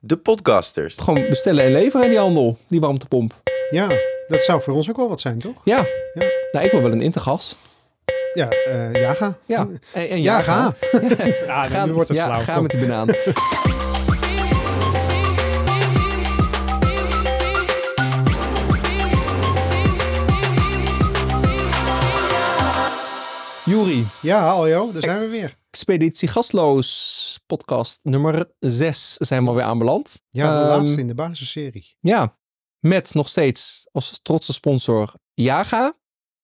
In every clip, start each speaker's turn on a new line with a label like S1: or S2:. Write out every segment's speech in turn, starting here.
S1: De podcasters.
S2: Gewoon bestellen en leveren in die handel, die warmtepomp.
S3: Ja, dat zou voor ons ook wel wat zijn, toch?
S2: Ja.
S3: Ja.
S2: Nou, ik wil wel een intergas.
S3: Ja, eh Jaga.
S2: Ja. En, en
S3: Ja,
S2: ga.
S3: Ja,
S2: Ga,
S3: nu wordt het
S2: ja,
S3: flauw.
S2: ga
S3: Kom.
S2: met die banaan. Juri,
S3: Ja, Aljo, daar zijn we weer.
S2: Expeditie Gastloos podcast nummer 6 zijn we alweer aanbeland.
S3: Ja, de
S2: Ehm,
S3: laatste in de basisserie.
S2: Ja, met nog steeds als trotse sponsor Jaga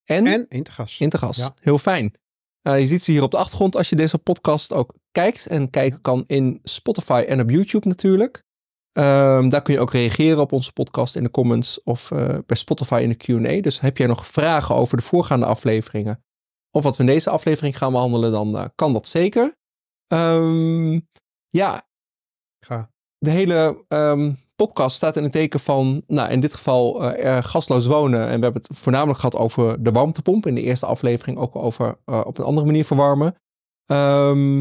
S2: en,
S3: En Intergas.
S2: Intergas.
S3: Ja.
S2: Heel fijn. Eh, je ziet ze hier op de achtergrond als je deze podcast ook kijkt. En kijken kan in Spotify en op YouTube natuurlijk. Ehm, daar kun je ook reageren op onze podcast in de comments of eh, bij Spotify in de Q&A. Dus heb jij nog vragen over de voorgaande afleveringen of wat we in deze aflevering gaan behandelen, dan eh, kan dat zeker. Ehm, ja,
S3: Ga.
S2: de hele ehm, podcast staat in het teken van, nou in dit geval eh, gasloos wonen. En we hebben het voornamelijk gehad over de warmtepomp. In de eerste aflevering ook over eh, op een andere manier verwarmen. Ehm,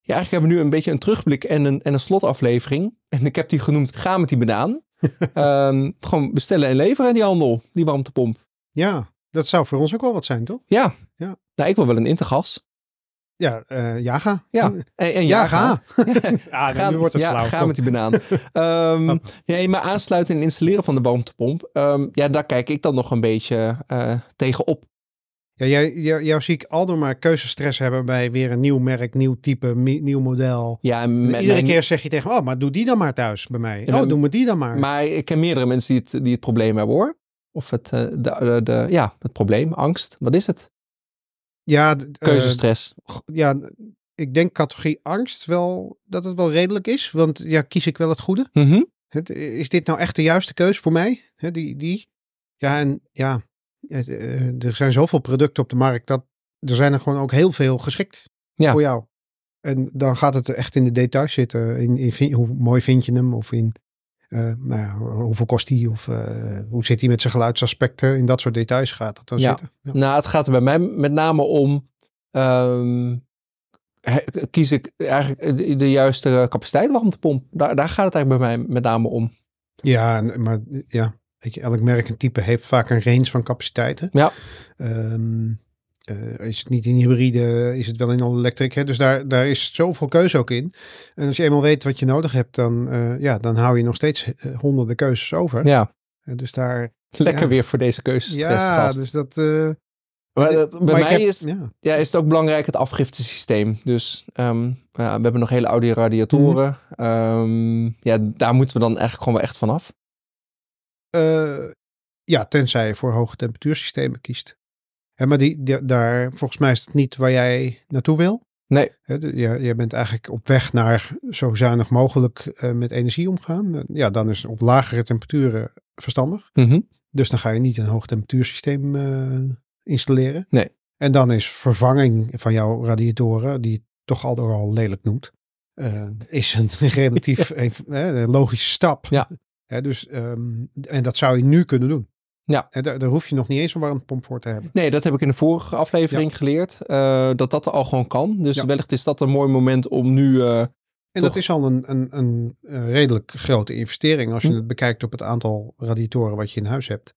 S2: ja, eigenlijk hebben we nu een beetje een terugblik en een, en een slotaflevering. En ik heb die genoemd Ga met die banaan. Gewoon bestellen en leveren die handel, die warmtepomp.
S3: Ja, dat zou voor ons ook wel wat zijn, toch?
S2: Ja.
S3: Ja.
S2: Nou, ik wil wel een intergas.
S3: Ja, eh Jaga.
S2: Ja. En, en
S3: Ja, ga. Ja, nu wordt het
S2: ja,
S3: flauw.
S2: ga met die banaan. Ehm ja, maar aansluiten en installeren van de warmtepomp. ehm, ja, daar kijk ik dan nog een beetje eh tegenop.
S3: Ja, jij, jou, jou zie ik aldoor maar keuzestress hebben bij weer een nieuw merk, nieuw type, nieuw model.
S2: Ja, en met
S3: Iedere
S2: mijn-
S3: keer zeg je tegen me, oh, maar doe die dan maar thuis bij mij.
S2: Ja,
S3: oh, doe me die dan maar.
S2: Maar ik ken meerdere mensen die het, die het probleem hebben hoor. Of het, eh, de, de, de- ja, het probleem, angst. Wat is het?
S3: ja, eh,
S2: Keuzestress.
S3: ja, ik denk categorie angst wel, dat het wel redelijk is. Want ja, kies ik wel het goede?
S2: Mhm.
S3: Het, is dit nou echt de juiste keuze voor mij? Die, die? Ja, en ja, het, eh, er zijn zoveel producten op de markt dat er zijn er gewoon ook heel veel geschikt
S2: Ja.
S3: voor jou. En dan gaat het echt in de details zitten. In, hoe mooi vind je hem? Of in eh, nou ja, hoeveel kost hij? Of eh, hoe zit hij met zijn geluidsaspecten? In dat soort details gaat het dan
S2: Ja.
S3: zitten. Ja.
S2: Nou, het gaat er bij mij met name om. ehm, kies ik eigenlijk de, juiste capaciteit warmtepomp? Daar, daar gaat het eigenlijk bij mij met name om.
S3: Ja, maar ja, weet je, elk merk en type heeft vaak een range van capaciteiten.
S2: Ja.
S3: Ehm, eh, is het niet in hybride, is het wel in all electric. Hè? Dus daar, daar is zoveel keuze ook in. En als je eenmaal weet wat je nodig hebt, dan, eh, ja, dan hou je nog steeds eh, honderden keuzes over.
S2: Ja,
S3: En dus daar,
S2: lekker
S3: Ja.
S2: weer voor deze keuzestress
S3: ja,
S2: vast.
S3: dus dat.
S2: Maar dat- bij
S3: maar
S2: mij
S3: heb-
S2: is,
S3: ja.
S2: ja, is het ook belangrijk het afgiftesysteem. Dus ehm, ja, we hebben nog hele oude radiatoren. Ehm, ja, daar moeten we dan eigenlijk gewoon wel echt vanaf.
S3: Ja, tenzij je voor hoge temperatuursystemen kiest. Maar die, die- daar, volgens mij is het niet waar jij naartoe wil.
S2: Nee,
S3: je, bent eigenlijk op weg naar zo zuinig mogelijk eh, met energie omgaan. Eh, Ja, dan is op lagere temperaturen verstandig.
S2: Mhm.
S3: Dus dan ga je niet een hoog temperatuursysteem eh, installeren.
S2: Nee.
S3: En dan is vervanging van jouw radiatoren, die je toch al door al lelijk noemt, is een relatief een, logische stap.
S2: Ja.
S3: Hè, dus, ehm, en dat zou je nu kunnen doen.
S2: Ja.
S3: En daar, daar hoef je nog niet eens een warmtepomp voor te hebben.
S2: nee, dat heb ik in de vorige aflevering geleerd. eh, dat dat al gewoon kan. Dus
S3: Ja.
S2: wellicht is dat een mooi moment om nu... eh,
S3: En
S2: Toch.
S3: dat is al een, een, een, eh, redelijk grote investering als je
S2: Hm.
S3: het bekijkt op het aantal radiatoren wat je in huis hebt.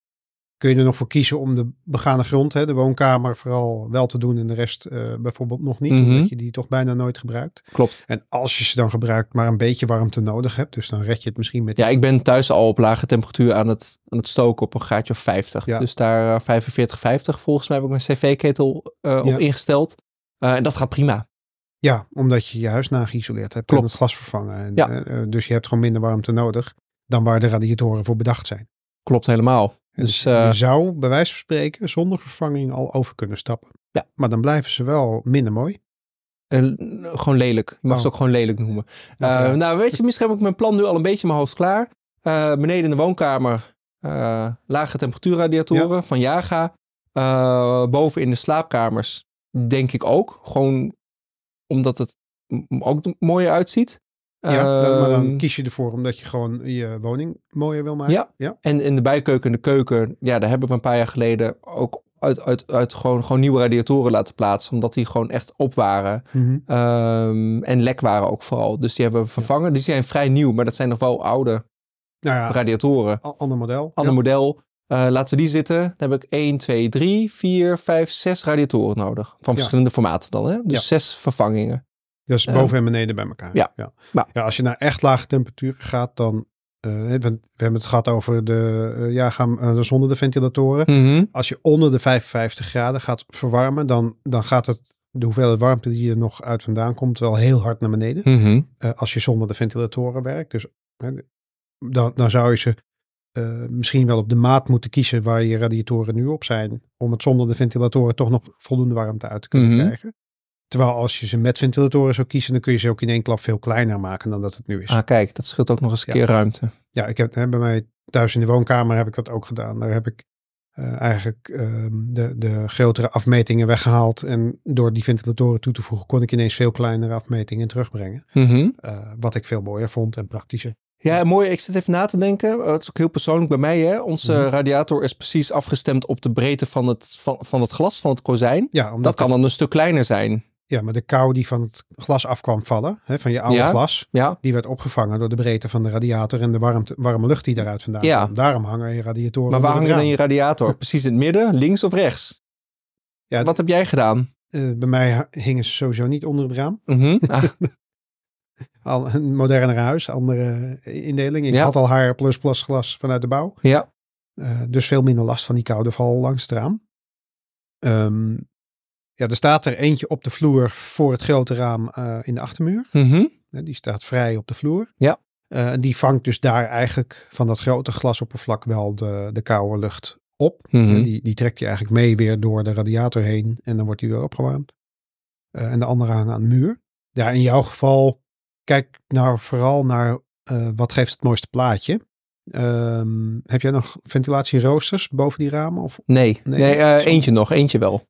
S3: Kun je er nog voor kiezen om de begane grond, hè, de woonkamer vooral wel te doen en de rest eh, bijvoorbeeld nog niet,
S2: Mhm.
S3: omdat je die toch bijna nooit gebruikt.
S2: klopt.
S3: En als je ze dan gebruikt, maar een beetje warmte nodig hebt, dus dan red je het misschien met
S2: Ja, ik ben thuis al op lage temperatuur aan het, aan het stoken op een graadje of 50.
S3: Ja.
S2: Dus daar eh, 45, 50 volgens mij heb ik mijn cv-ketel eh,
S3: Ja.
S2: op ingesteld. Eh, en dat gaat prima.
S3: Ja, omdat je je huis nageïsoleerd hebt
S2: Klopt.
S3: en het glas vervangen. En,
S2: Ja.
S3: eh, eh, dus je hebt gewoon minder warmte nodig dan waar de radiatoren voor bedacht zijn.
S2: Klopt helemaal.
S3: Dus
S2: Dus eh,
S3: je zou bij wijze van spreken zonder vervanging al over kunnen stappen.
S2: Ja.
S3: Maar dan blijven ze wel minder mooi.
S2: eh, gewoon lelijk. Je mag
S3: Oh.
S2: ze ook gewoon lelijk noemen.
S3: Nou,
S2: Eh,
S3: ja.
S2: nou, weet je, misschien heb ik mijn plan nu al een beetje in mijn hoofd klaar. Beneden in de woonkamer lage temperatuurradiatoren van Jaga. Boven in de slaapkamers denk ik ook. Gewoon omdat het ook er mooier uitziet.
S3: Ja, dan, maar dan
S2: Ehm,
S3: kies je ervoor omdat je gewoon je woning mooier wil maken.
S2: Ja.
S3: ja.
S2: En in de bijkeuken en de keuken, ja, daar hebben we een paar jaar geleden ook uit, uit, uit gewoon, gewoon nieuwe radiatoren laten plaatsen. Omdat die gewoon echt op waren.
S3: Mhm.
S2: Ehm, en lek waren ook vooral. Dus die hebben we vervangen. Die zijn vrij nieuw, maar dat zijn nog wel oude
S3: Nou ja,
S2: radiatoren.
S3: ander model.
S2: Ander
S3: Ja.
S2: model. Eh, laten we die zitten. Dan heb ik 1, 2, 3, 4, 5, 6 radiatoren nodig. Van
S3: Ja.
S2: verschillende formaten dan. Hè? Dus zes vervangingen.
S3: Dus
S2: Ja.
S3: boven en beneden bij elkaar.
S2: Ja.
S3: Ja.
S2: Nou.
S3: Ja, als je naar echt lage temperaturen gaat, dan... eh, we, we hebben het gehad over de, eh, ja, gaan, eh, zonder de ventilatoren.
S2: Mhm.
S3: Als je onder de 55 graden gaat verwarmen, dan, dan gaat het, de hoeveelheid warmte die er nog uit vandaan komt wel heel hard naar beneden.
S2: Mhm.
S3: als je zonder de ventilatoren werkt. Dus dan, dan zou je ze misschien wel op de maat moeten kiezen waar je radiatoren nu op zijn. Om het zonder de ventilatoren toch nog voldoende warmte uit te kunnen
S2: Mhm.
S3: krijgen. Terwijl als je ze met ventilatoren zou kiezen, dan kun je ze ook in één klap veel kleiner maken dan dat het nu is.
S2: Ah, kijk, dat scheelt ook nog eens een
S3: Ja.
S2: keer ruimte.
S3: Ja, ik heb hè, bij mij thuis in de woonkamer heb ik dat ook gedaan. Daar heb ik eh, eigenlijk ehm, de, de grotere afmetingen weggehaald. En door die ventilatoren toe te voegen, kon ik ineens veel kleinere afmetingen terugbrengen.
S2: Mhm.
S3: Eh, wat ik veel mooier vond en praktischer.
S2: Ja, mooi. Ik zit even na te denken. Eh, Het is ook heel persoonlijk bij mij. Hè? Onze
S3: Mhm.
S2: radiator is precies afgestemd op de breedte van het, van, van het glas, van het kozijn.
S3: Ja,
S2: Dat kan dan een stuk kleiner zijn.
S3: Ja, maar de kou die van het glas af kwam vallen, hè, van je oude
S2: Ja.
S3: glas,
S2: Ja,
S3: die werd opgevangen door de breedte van de radiator en de warmte, warme lucht die daaruit vandaan
S2: Ja.
S3: kwam. Daarom hangen je radiatoren
S2: maar waar
S3: onder
S2: hang
S3: het
S2: je dan je radiator? Precies in het midden, links of rechts?
S3: Ja,
S2: Wat heb jij gedaan?
S3: Eh, bij mij hingen ze sowieso niet onder het raam.
S2: Mhm. Ah,
S3: Al een moderner huis, andere eh, indeling. Ik had al HR++ glas vanuit de bouw.
S2: ja.
S3: Eh, dus veel minder last van die koude val langs het raam. Ehm, ja, er staat er eentje op de vloer voor het grote raam eh, in de achtermuur.
S2: Mhm.
S3: Die staat vrij op de vloer.
S2: Ja.
S3: Eh, en die vangt dus daar eigenlijk van dat grote glasoppervlak wel de, de koude lucht op.
S2: Mhm.
S3: Die, die trekt je eigenlijk mee weer door de radiator heen en dan wordt die weer opgewarmd. Eh, en de andere hangen aan de muur. Ja, in jouw geval, kijk nou vooral naar wat geeft het mooiste plaatje. Ehm, heb jij nog ventilatieroosters boven die ramen? Of,
S2: Nee,
S3: Nee,
S2: eentje nog, eentje wel.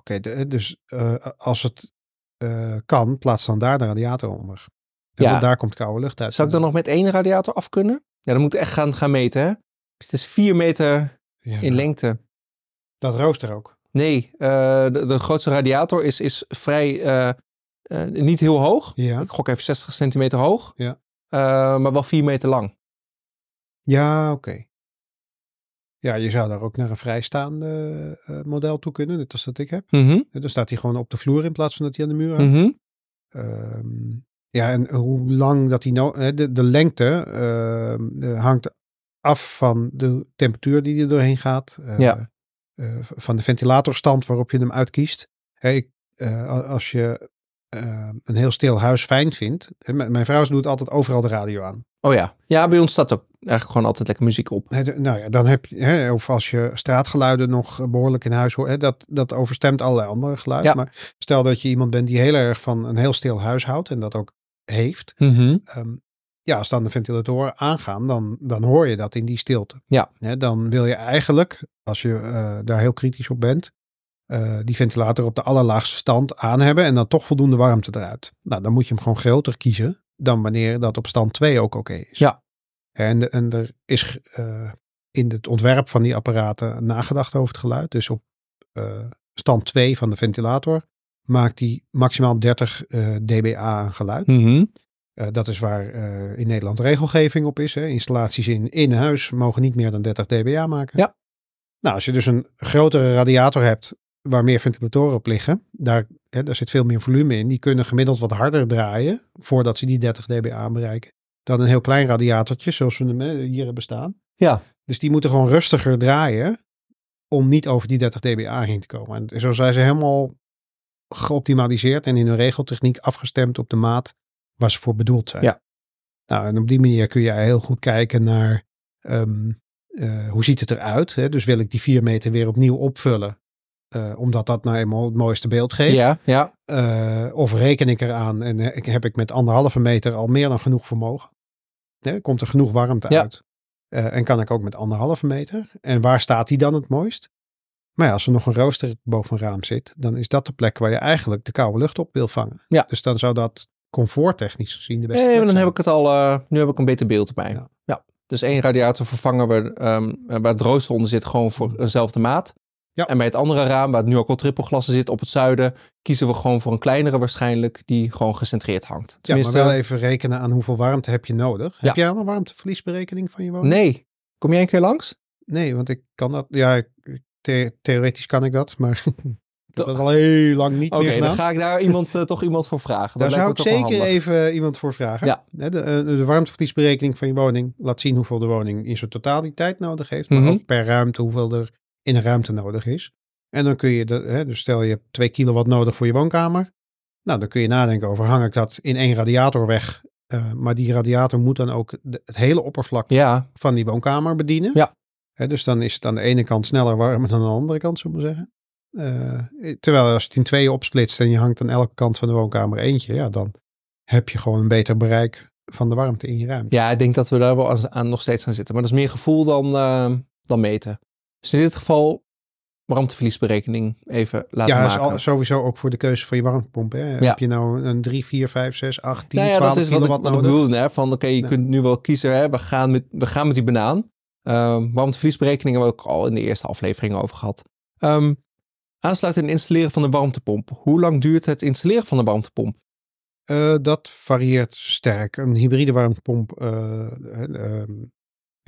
S3: Oké, de- dus eh, als het eh, kan, plaats dan daar de radiator onder. En
S2: Ja.
S3: daar komt koude lucht uit.
S2: Zou ik dan nog met één radiator af kunnen? Ja, dan moet ik echt gaan, gaan meten, hè? Het is vier meter
S3: Ja,
S2: in lengte.
S3: Dat rooster ook.
S2: Nee, eh, de, de grootste radiator is, is vrij, eh, eh, niet heel hoog.
S3: Ja,
S2: Ik gok even 60 centimeter hoog.
S3: Ja.
S2: Eh, maar wel vier meter lang.
S3: ja oké. Ja, je zou daar ook naar een vrijstaande eh, model toe kunnen, net als dat ik heb.
S2: Mhm,
S3: En Dan staat hij gewoon op de vloer in plaats van dat hij aan de muur hangt.
S2: mhm.
S3: Ehm, ja, en hoe lang dat hij nou... De, de lengte ehm, eh, hangt af van de temperatuur die er doorheen gaat. eh,
S2: Ja.
S3: van de ventilatorstand waarop je hem uitkiest. Als je eh, een heel stil huis fijn vindt... m- Mijn vrouw doet altijd overal de radio aan.
S2: Oh ja. Ja, bij ons staat ook eigenlijk gewoon altijd lekker muziek op.
S3: Nou ja, dan heb je, hè, of als je straatgeluiden nog behoorlijk in huis hoort, hè, dat, dat overstemt allerlei andere geluiden.
S2: Ja.
S3: Maar stel dat je iemand bent die heel erg van een heel stil huis houdt en dat ook heeft.
S2: Mhm.
S3: ehm, ja, als dan de ventilatoren aangaan, dan, dan hoor je dat in die stilte.
S2: Ja.
S3: Dan wil je eigenlijk, als je eh, daar heel kritisch op bent, eh, die ventilator op de allerlaagste stand aan hebben en dan toch voldoende warmte eruit. Nou, dan moet je hem gewoon groter kiezen dan wanneer dat op stand 2 ook oké is.
S2: Ja.
S3: En, en er is eh, in het ontwerp van die apparaten nagedacht over het geluid. Dus op eh, stand 2 van de ventilator maakt die maximaal 30 eh, dBA aan geluid.
S2: Mhm.
S3: Dat is waar in Nederland regelgeving op is. Hè. Installaties in, in huis mogen niet meer dan 30 dBA maken.
S2: Ja.
S3: Nou, als je dus een grotere radiator hebt waar meer ventilatoren op liggen, daar, hè, daar zit veel meer volume in. Die kunnen gemiddeld wat harder draaien voordat ze die 30 dBA bereiken. Dan een heel klein radiatortje, zoals we hem hier hebben staan.
S2: Ja.
S3: Dus die moeten gewoon rustiger draaien om niet over die 30 dBA heen te komen. En zo zijn ze helemaal geoptimaliseerd en in hun regeltechniek afgestemd op de maat waar ze voor bedoeld zijn.
S2: Ja.
S3: Nou, en op die manier kun je heel goed kijken naar ehm, eh, hoe ziet het eruit. Hè? Dus wil ik die 4 meter weer opnieuw opvullen, eh, omdat dat nou eenmaal het mooiste beeld geeft.
S2: Ja, ja.
S3: Eh, of reken ik eraan en eh, heb ik met anderhalve meter al meer dan genoeg vermogen? Hè, komt er genoeg warmte
S2: Ja.
S3: uit? En kan ik ook met anderhalve meter? En waar staat die dan het mooist? Maar ja, als er nog een rooster boven een raam zit, dan is dat de plek waar je eigenlijk de koude lucht op wil vangen.
S2: Ja.
S3: Dus dan zou dat comforttechnisch gezien de beste
S2: Nee, maar dan
S3: zijn.
S2: heb ik het al, nu heb ik een beter beeld erbij.
S3: Ja.
S2: Ja. Dus één radiator vervangen we, ehm, waar het rooster onder zit, gewoon voor eenzelfde maat.
S3: Ja.
S2: En bij het andere raam, waar het nu ook al trippelglassen zit op het zuiden, kiezen we gewoon voor een kleinere waarschijnlijk, die gewoon gecentreerd hangt.
S3: Ja, maar
S2: Tenminste,
S3: wel even rekenen aan hoeveel warmte heb je nodig.
S2: Ja.
S3: Heb jij al een warmteverliesberekening van je woning?
S2: nee. Kom jij een keer langs?
S3: Nee, want ik kan dat. Ja, the- theoretisch kan ik dat, maar ik heb dat al heel lang niet
S2: Oké,
S3: meer gedaan.
S2: dan ga ik daar iemand, eh, toch iemand voor vragen.
S3: Daar
S2: Dat
S3: zou ik zeker even iemand voor vragen.
S2: Ja.
S3: De, eh, de warmteverliesberekening van je woning laat zien hoeveel de woning in zijn totaliteit nodig heeft. Maar
S2: Mhm.
S3: ook per ruimte hoeveel er in een ruimte nodig is. En dan kun je, de, hè, dus stel je hebt 2 kilowatt nodig voor je woonkamer. Nou, dan kun je nadenken over hang ik dat in één radiator weg. Eh, maar die radiator moet dan ook de- het hele oppervlak
S2: Ja,
S3: van die woonkamer bedienen.
S2: Ja.
S3: Hè, dus dan is het aan de ene kant sneller warmer dan aan de andere kant, zullen we zeggen. Eh, terwijl als je het in tweeën opsplitst en je hangt aan elke kant van de woonkamer eentje, ja, dan heb je gewoon een beter bereik van de warmte in je ruimte.
S2: ja, ik denk dat we daar wel aan, aan nog steeds aan zitten. Maar dat is meer gevoel dan, eh, dan meten. Dus in dit geval warmteverliesberekening even laten
S3: Ja,
S2: maken.
S3: al, sowieso ook voor de keuze van je warmtepomp. Hè? Heb je nou een 3, 4, 5, 6, 8, 10,
S2: nou ja,
S3: 12
S2: dat is wat ik, wat
S3: nodig?
S2: bedoelde. Hè? Van oké, je
S3: Ja.
S2: kunt nu wel kiezen. Hè? We, gaan met, we gaan met die banaan. Ehm warmteverliesberekening hebben we ook al in de eerste aflevering over gehad. Ehm, aansluiten en installeren van de warmtepomp. Hoe lang duurt het installeren van de warmtepomp?
S3: Eh, dat varieert sterk. Een hybride warmtepomp, eh, eh, ehm,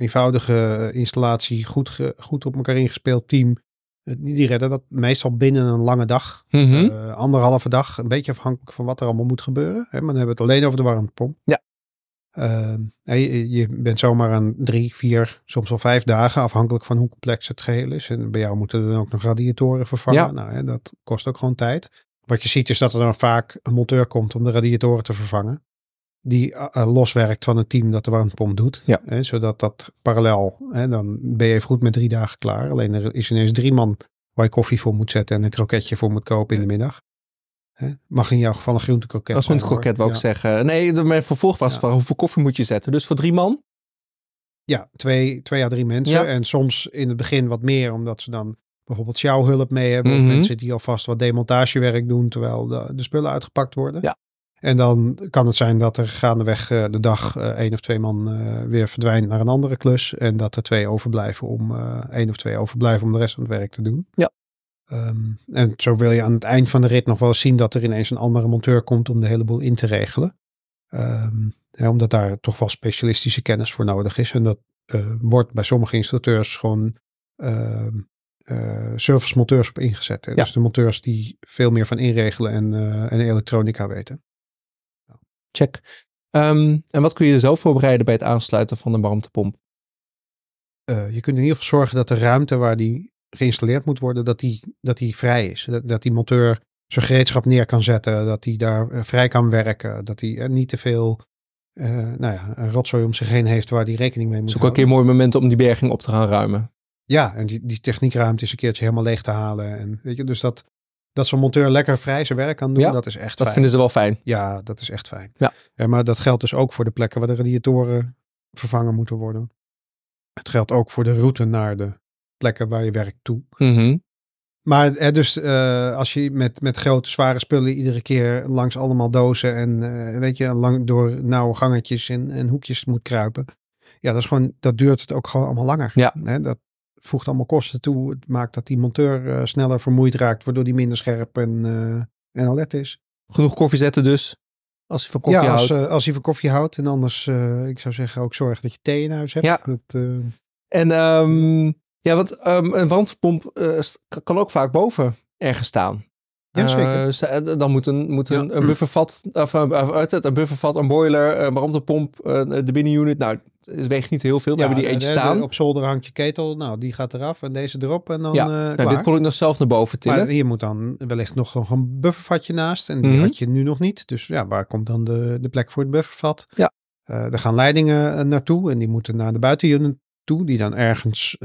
S3: eenvoudige installatie, goed, ge- goed op elkaar ingespeeld team. eh, die, redden dat meestal binnen een lange dag.
S2: Mhm.
S3: Eh, anderhalve dag, een beetje afhankelijk van wat er allemaal moet gebeuren. Hè, maar dan hebben we het alleen over de warmtepomp.
S2: Ja.
S3: Eh, hè, je, je bent zomaar aan drie, vier, soms wel vijf dagen, afhankelijk van hoe complex het geheel is. En bij jou moeten er dan ook nog radiatoren vervangen.
S2: Ja.
S3: Nou, hè, dat kost ook gewoon tijd. Wat je ziet is dat er dan vaak een monteur komt om de radiatoren te vervangen. Die eh, eh, loswerkt van het team dat de warmtepomp doet.
S2: Ja.
S3: Hè, zodat dat parallel, hè, dan ben je even goed met drie dagen klaar. Alleen er is ineens drie man waar je koffie voor moet zetten en een kroketje voor moet kopen in de middag. Hè? Mag in jouw geval een groentekroket
S2: een
S3: zijn, hoor.
S2: kroket, wou ik
S3: Ja.
S2: zeggen. Nee, mijn vervolg was
S3: Ja.
S2: van hoeveel koffie moet je zetten? Dus voor drie man?
S3: Ja, twee, twee à drie mensen.
S2: Ja.
S3: En soms in het begin wat meer, omdat ze dan bijvoorbeeld sjouwhulp mee hebben.
S2: Mhm.
S3: Of mensen die alvast wat demontagewerk doen, terwijl de, de spullen uitgepakt worden.
S2: Ja.
S3: En dan kan het zijn dat er gaandeweg eh, de dag eh, één of twee man eh, weer verdwijnt naar een andere klus. En dat er twee overblijven om, één of twee overblijven om de rest van het werk te doen.
S2: Ja.
S3: Ehm, en zo wil je aan het eind van de rit nog wel eens zien dat er ineens een andere monteur komt om de hele boel in te regelen. Ehm, ja, omdat daar toch wel specialistische kennis voor nodig is. En dat wordt bij sommige instructeurs gewoon eh, service monteurs op ingezet. Hè?
S2: Ja.
S3: Dus de monteurs die veel meer van inregelen en, en elektronica weten.
S2: Check. Ehm, en wat kun je zelf voorbereiden bij het aansluiten van de warmtepomp?
S3: Eh, je kunt in ieder geval zorgen dat de ruimte waar die geïnstalleerd moet worden, dat die, dat die vrij is. Dat, dat die monteur zijn gereedschap neer kan zetten, dat hij daar eh, vrij kan werken, dat hij eh, niet te veel nou ja, een rotzooi om zich heen heeft waar hij rekening mee moet
S2: Het is ook een keer een mooi moment om die berging op te gaan ruimen.
S3: Ja, en die, die techniekruimte is een keertje helemaal leeg te halen. En, weet je, dus dat, dat zo'n monteur lekker vrij zijn werk kan doen,
S2: Ja,
S3: dat is echt
S2: Dat
S3: fijn.
S2: vinden ze wel fijn.
S3: Ja, dat is echt fijn.
S2: Ja.
S3: Eh, maar dat geldt dus ook voor de plekken waar de radiatoren vervangen moeten worden. Het geldt ook voor de route naar de plekken waar je werkt toe.
S2: Mhm.
S3: Maar eh, dus eh, als je met, met grote zware spullen iedere keer langs allemaal dozen en weet je, lang door nauwe gangetjes en, en hoekjes moet kruipen. Ja, dat is gewoon, dat duurt het ook gewoon allemaal langer.
S2: Ja.
S3: Hè, dat voegt allemaal kosten toe. Het maakt dat die monteur eh, sneller vermoeid raakt, waardoor die minder scherp en, eh, en alert is.
S2: Genoeg koffie zetten dus. Als je van koffie
S3: ja, als,
S2: houdt.
S3: eh, als je van koffie houdt. En anders, eh, ik zou zeggen, ook zorg dat je thee in huis hebt.
S2: Ja.
S3: Dat, eh,
S2: En ehm, ja, want ehm, een eh, s- kan ook vaak boven ergens staan.
S3: Ja, zeker.
S2: Ze- dan moet een, moet een,
S3: Ja.
S2: een buffervat, of, of uit het, een buffervat, een boiler, een warmtepomp, eh, de binnenunit. Nou, het weegt niet heel veel. We
S3: ja,
S2: hebben die eentje
S3: de- de-
S2: staan.
S3: Op zolder hangt je ketel. Nou, die gaat eraf en deze erop. En dan
S2: Ja,
S3: eh,
S2: nou, dit kon ik nog zelf naar boven tillen.
S3: Maar hier moet dan wellicht nog, nog een buffervatje naast. En die
S2: Mhm.
S3: had je nu nog niet. Dus ja, waar komt dan de, de plek voor het buffervat?
S2: Ja.
S3: Eh, er gaan leidingen eh, naartoe. En die moeten naar de buitenunit toe. Die dan ergens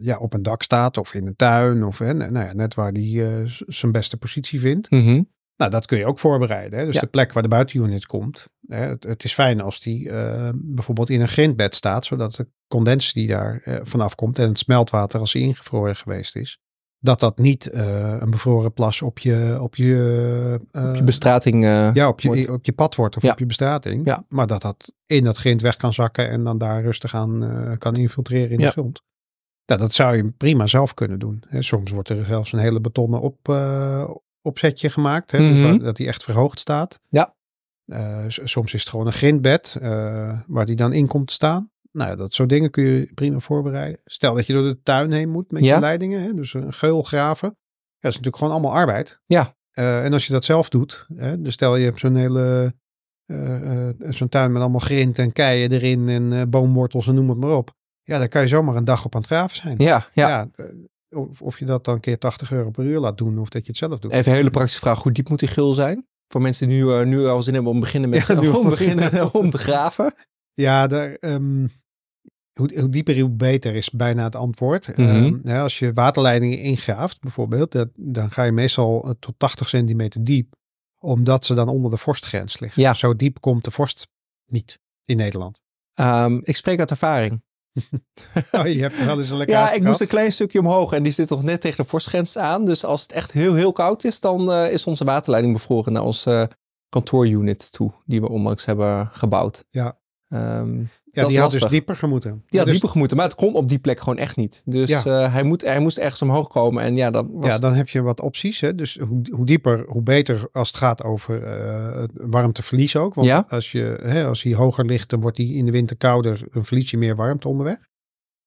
S3: ja, op een dak staat. Of in een tuin. Of nou ja, net waar die zijn beste positie vindt.
S2: Mhm.
S3: Nou, dat kun je ook voorbereiden. Hè? Dus
S2: Ja.
S3: de plek waar de buitenunit komt. Hè? Het, het is fijn als die eh, bijvoorbeeld in een grindbed staat. Zodat de condens die daar eh, vanaf komt. En het smeltwater als die ingevroren geweest is. Dat dat niet eh, een bevroren plas op je, op je,
S2: Op je bestrating.
S3: ja, op je,
S2: wordt.
S3: op je pad wordt of
S2: Ja.
S3: op je bestrating.
S2: Ja.
S3: Maar dat dat in dat grind weg kan zakken en dan daar rustig aan kan infiltreren in de grond. Nou, dat zou je prima zelf kunnen doen. Soms wordt er zelfs een hele betonnen op, opzetje gemaakt. Hè,
S2: Mhm.
S3: Dat die echt verhoogd staat.
S2: Ja.
S3: Eh, soms is het gewoon een grindbed eh, waar die dan in komt te staan. Nou, ja, dat soort dingen kun je prima voorbereiden. Stel dat je door de tuin heen moet met
S2: Ja.
S3: je leidingen. Hè, dus een geul graven. Ja, dat is natuurlijk gewoon allemaal arbeid.
S2: Ja.
S3: Eh, en als je dat zelf doet. Hè, dus stel je hebt zo'n hele... zo'n tuin met allemaal grind en keien erin en boomwortels en noem het maar op. Ja, dan kan je zomaar een dag op aan het graven zijn.
S2: Ja, ja.
S3: Ja, of, of je dat dan een keer 80 euro per uur laat doen of dat je het zelf doet.
S2: Even een hele praktische vraag. Hoe diep moet die gul zijn? Voor mensen die nu, eh, nu al zin hebben om, beginnen met,
S3: Ja,
S2: om, beginnen, om te graven.
S3: Ja, daar, ehm, hoe, hoe dieper, hoe beter is bijna het antwoord.
S2: Mhm.
S3: Ehm, hè, als je waterleidingen ingraaft bijvoorbeeld, dat, dan ga je meestal eh, tot 80 centimeter diep, omdat ze dan onder de vorstgrens liggen.
S2: Ja.
S3: Zo diep komt de vorst niet in Nederland.
S2: Ehm, ik spreek uit ervaring.
S3: Oh, je hebt wel eens een lekker
S2: Ja, ik moest een klein stukje omhoog en die zit toch net tegen de vorstgrens aan. Dus als het echt heel, heel koud is, dan eh, is onze waterleiding bevroren naar onze kantoorunit toe, die we onlangs hebben gebouwd.
S3: Ja.
S2: Ehm,
S3: Ja,
S2: dat
S3: die
S2: is
S3: had dus dieper gemoeten.
S2: die had
S3: dus,
S2: dieper gemoeten, maar het kon op die plek gewoon echt niet. Dus
S3: Ja.
S2: eh, hij, moet, hij moest ergens omhoog komen en ja, dat was...
S3: Ja, dan heb je wat opties. Hè? Dus hoe, hoe dieper, hoe beter als het gaat over het warmteverlies ook. Want
S2: Ja.
S3: als, je, hè, als hij hoger ligt, dan wordt hij in de winter kouder. Dan verlies je meer warmte onderweg.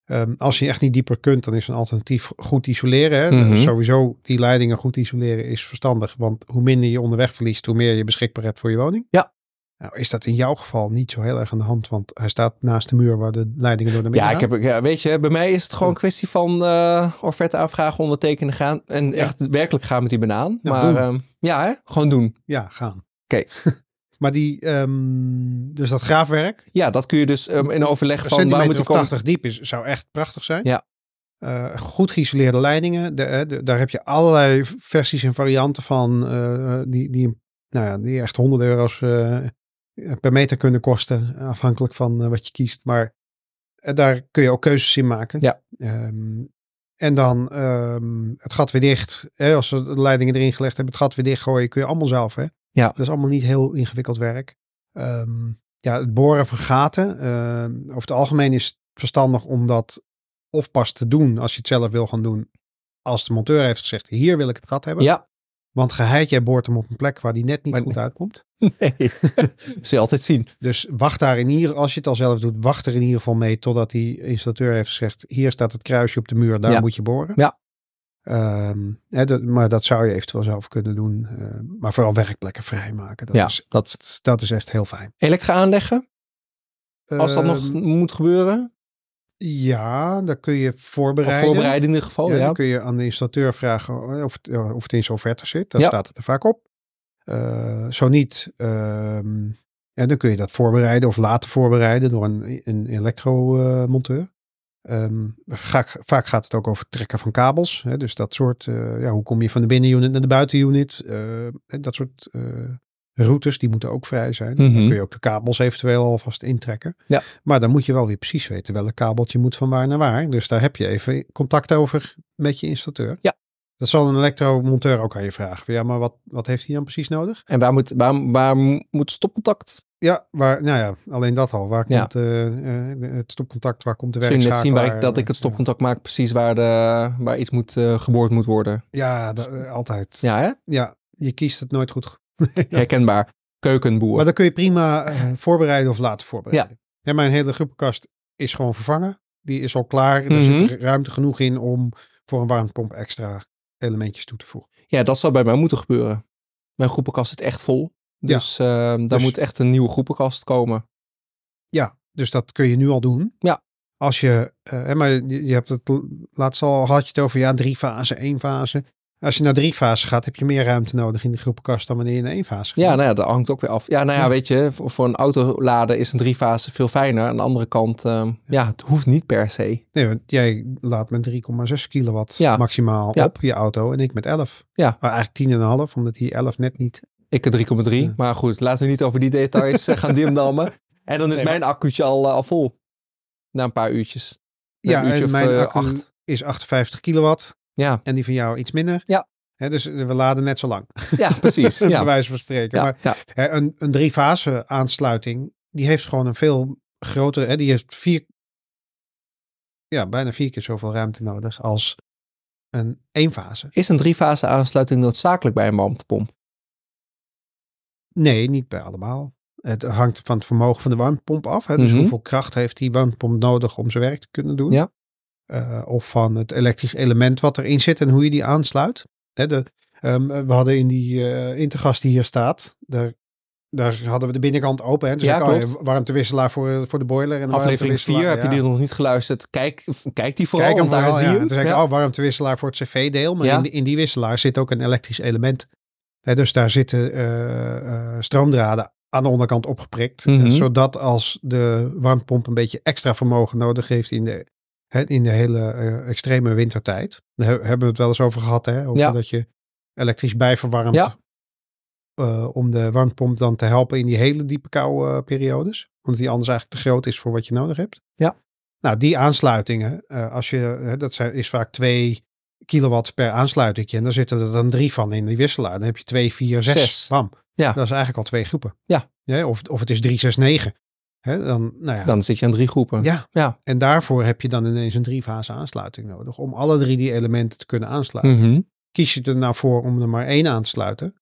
S3: Ehm, als je echt niet dieper kunt, dan is een alternatief goed isoleren. Hè?
S2: Mhm.
S3: Dus sowieso die leidingen goed isoleren is verstandig. Want hoe minder je onderweg verliest, hoe meer je beschikbaar hebt voor je woning.
S2: Ja.
S3: Nou, is dat in jouw geval niet zo heel erg aan de hand, want hij staat naast de muur waar de leidingen door de midden
S2: Ja, ik heb, ja, weet je, bij mij is het gewoon een kwestie van eh offerte aanvragen, ondertekenen gaan en
S3: Ja.
S2: echt werkelijk gaan met die banaan.
S3: Ja,
S2: maar ehm, ja, hè? gewoon doen.
S3: Ja, gaan.
S2: Oké.
S3: maar die, ehm, dus dat graafwerk,
S2: Ja, dat kun je dus ehm, in overleg van waar moet
S3: of
S2: komen.
S3: 80 diep is, zou echt prachtig zijn.
S2: Ja.
S3: Eh, goed geïsoleerde leidingen. De, eh, de- daar heb je allerlei versies en varianten van. die, die, nou ja, die echt honderden euro's per meter kunnen kosten. Afhankelijk van eh, wat je kiest. Maar eh, daar kun je ook keuzes in maken.
S2: Ja.
S3: Ehm, en dan ehm, het gat weer dicht. Hè, als ze de leidingen erin gelegd hebben, het gat weer dichtgooien. Kun je allemaal zelf. Hè?
S2: Ja.
S3: Dat is allemaal niet heel ingewikkeld werk. Ehm, ja, het boren van gaten. over het algemeen is het verstandig om dat of pas te doen als je het zelf wil gaan doen. Als de monteur heeft gezegd, hier wil ik het gat hebben.
S2: Ja,
S3: Want geheid, jij boort hem op een plek waar die net niet
S2: Maar-
S3: goed uitkomt.
S2: nee. Zul je altijd zien.
S3: Dus wacht daar in ieder, als je het al zelf doet, wacht er in ieder geval mee totdat die installateur heeft gezegd, hier staat het kruisje op de muur, daar
S2: Ja.
S3: moet je boren.
S2: Ja.
S3: Ehm, hè, dat, maar dat zou je eventueel zelf kunnen doen. eh, maar vooral werkplekken vrijmaken. Dat,
S2: Ja,
S3: is,
S2: dat
S3: dat is echt heel fijn.
S2: elektra aanleggen, als dat nog
S3: Ehm,
S2: moet gebeuren.
S3: Ja, daar kun je
S2: Of
S3: voorbereiden.
S2: voorbereiden in ieder geval,
S3: ja,
S2: ja.
S3: Dan kun je aan de installateur vragen of het, eh, of het in zijn offerte zit. Dan
S2: Ja.
S3: staat het er vaak op. Eh, zo niet, ehm, ja, dan kun je dat voorbereiden of laten voorbereiden door een, een elektromonteur. Ehm, vaak, vaak gaat het ook over trekken van kabels. Hè, dus dat soort, eh, ja, hoe kom je van de binnenunit naar de buitenunit? Eh, dat soort eh, routes, die moeten ook vrij zijn. Dan
S2: Mhm.
S3: kun je ook de kabels eventueel alvast intrekken.
S2: Ja.
S3: Maar dan moet je wel weer precies weten welk kabeltje moet van waar naar waar. Dus daar heb je even contact over met je installateur.
S2: Ja.
S3: Dat zal een elektromonteur ook aan je vragen. Ja, maar wat, wat heeft hij dan precies nodig?
S2: En waar moet, waar, waar moet stopcontact?
S3: Ja, waar, nou ja, alleen dat al. Waar
S2: Ja.
S3: komt eh, eh, het stopcontact? Waar komt de
S2: Zul je net zien waar ik, dat ik het stopcontact maak, precies waar, de, waar iets moet, eh, geboord moet worden.
S3: Ja, eh, altijd. Ja.
S2: Ja, hè?
S3: je kiest het nooit goed.
S2: Herkenbaar. Keukenboer.
S3: Maar dan kun je prima eh, voorbereiden of laten voorbereiden. Ja. mijn hele groepenkast is gewoon vervangen. Die is al klaar. Er
S2: Mhm.
S3: zit ruimte genoeg in om voor een warmtepomp extra elementjes toe te voegen.
S2: Ja, dat zou bij mij moeten gebeuren. Mijn groepenkast zit echt vol.
S3: Ja.
S2: Dus eh, daar
S3: Dus-
S2: moet echt een nieuwe groepenkast komen.
S3: Ja, dus dat kun je nu al doen.
S2: Ja.
S3: Als je, hè, maar je, hebt het, laatst al had je het over, ja, drie fase, één fase. Als je naar drie fase gaat, heb je meer ruimte nodig in de groepenkast dan wanneer je naar één fase gaat.
S2: Ja, nou ja, dat hangt ook weer af. Ja, nou ja,
S3: Ja.
S2: weet je, voor, voor een auto laden is een driefase veel fijner. Aan de andere kant, ehm, ja, het hoeft niet per se.
S3: Nee, want jij laat met 3,6 kilowatt
S2: Ja.
S3: maximaal op je auto en ik met 11.
S2: Ja.
S3: Maar eigenlijk 10,5, omdat die 11 net niet.
S2: Ik een 3,3.
S3: Ja.
S2: Maar goed, laten we niet over die details eh, gaan dimdammen. En dan is
S3: Nee,
S2: mijn accuutje al, eh, al vol. Na een paar uurtjes. Na
S3: Ja,
S2: een uurtje
S3: en
S2: of,
S3: mijn
S2: eh,
S3: accu
S2: acht.
S3: is 58 kilowatt
S2: Ja,
S3: en die van jou iets minder.
S2: Ja.
S3: Dus we laden net zo lang,
S2: ja precies.
S3: bij
S2: Ja.
S3: wijze van spreken.
S2: Ja,
S3: Maar
S2: ja.
S3: Een, een drie-fase aansluiting, die heeft gewoon een veel grotere, hè, die heeft vier, ja, bijna vier keer zoveel ruimte nodig als een eenfase.
S2: Is een driefase aansluiting noodzakelijk bij een warmtepomp?
S3: Nee, niet bij allemaal. Het hangt van het vermogen van de warmtepomp af. Dus
S2: Mhm.
S3: hoeveel kracht heeft die warmtepomp nodig om zijn werk te kunnen doen.
S2: Ja.
S3: Eh, of van het elektrisch element wat erin zit en hoe je die aansluit. Hè, de, ehm, we hadden in die eh intergas die hier staat, daar, daar hadden we de binnenkant open. Hè? Dus
S2: Ja,
S3: oh,
S2: klopt.
S3: warmtewisselaar voor, voor de boiler. En
S2: Aflevering 4, heb je die nog niet geluisterd? Kijk, kijk die vooral,
S3: Kijk
S2: want daar
S3: vooral,
S2: zie
S3: ja.
S2: je
S3: ik,
S2: Ja.
S3: oh, warmtewisselaar voor het cv-deel. Maar in, die- in die wisselaar zit ook een elektrisch element. Hè, dus daar zitten eh, eh, stroomdraden aan de onderkant opgeprikt. Eh, zodat als de warmtepomp een beetje extra vermogen nodig heeft in de, in de hele eh, extreme wintertijd. Daar he- hebben we het wel eens over gehad. Hè, over
S2: Ja.
S3: dat je elektrisch bijverwarmt.
S2: Ja.
S3: eh, om de warmtepomp dan te helpen in die hele diepe koude eh, periodes. Omdat die anders eigenlijk te groot is voor wat je nodig hebt.
S2: Ja.
S3: Nou, die aansluitingen, als je, dat zijn, is vaak 2 kilowatt per aansluiting. En daar zitten er dan drie van in die wisselaar. Dan heb je 2, 4, 6.
S2: Zes.
S3: Bam.
S2: Ja.
S3: Dat is eigenlijk al twee groepen.
S2: Ja.
S3: of, of het is 3, 6, 9. Dan, nou ja.
S2: Dan zit je aan drie groepen.
S3: ja.
S2: Ja.
S3: En daarvoor heb je dan ineens een driefase aansluiting nodig. Om alle drie die elementen te kunnen aansluiten.
S2: Mhm.
S3: Kies je er nou voor om er maar één aan te sluiten.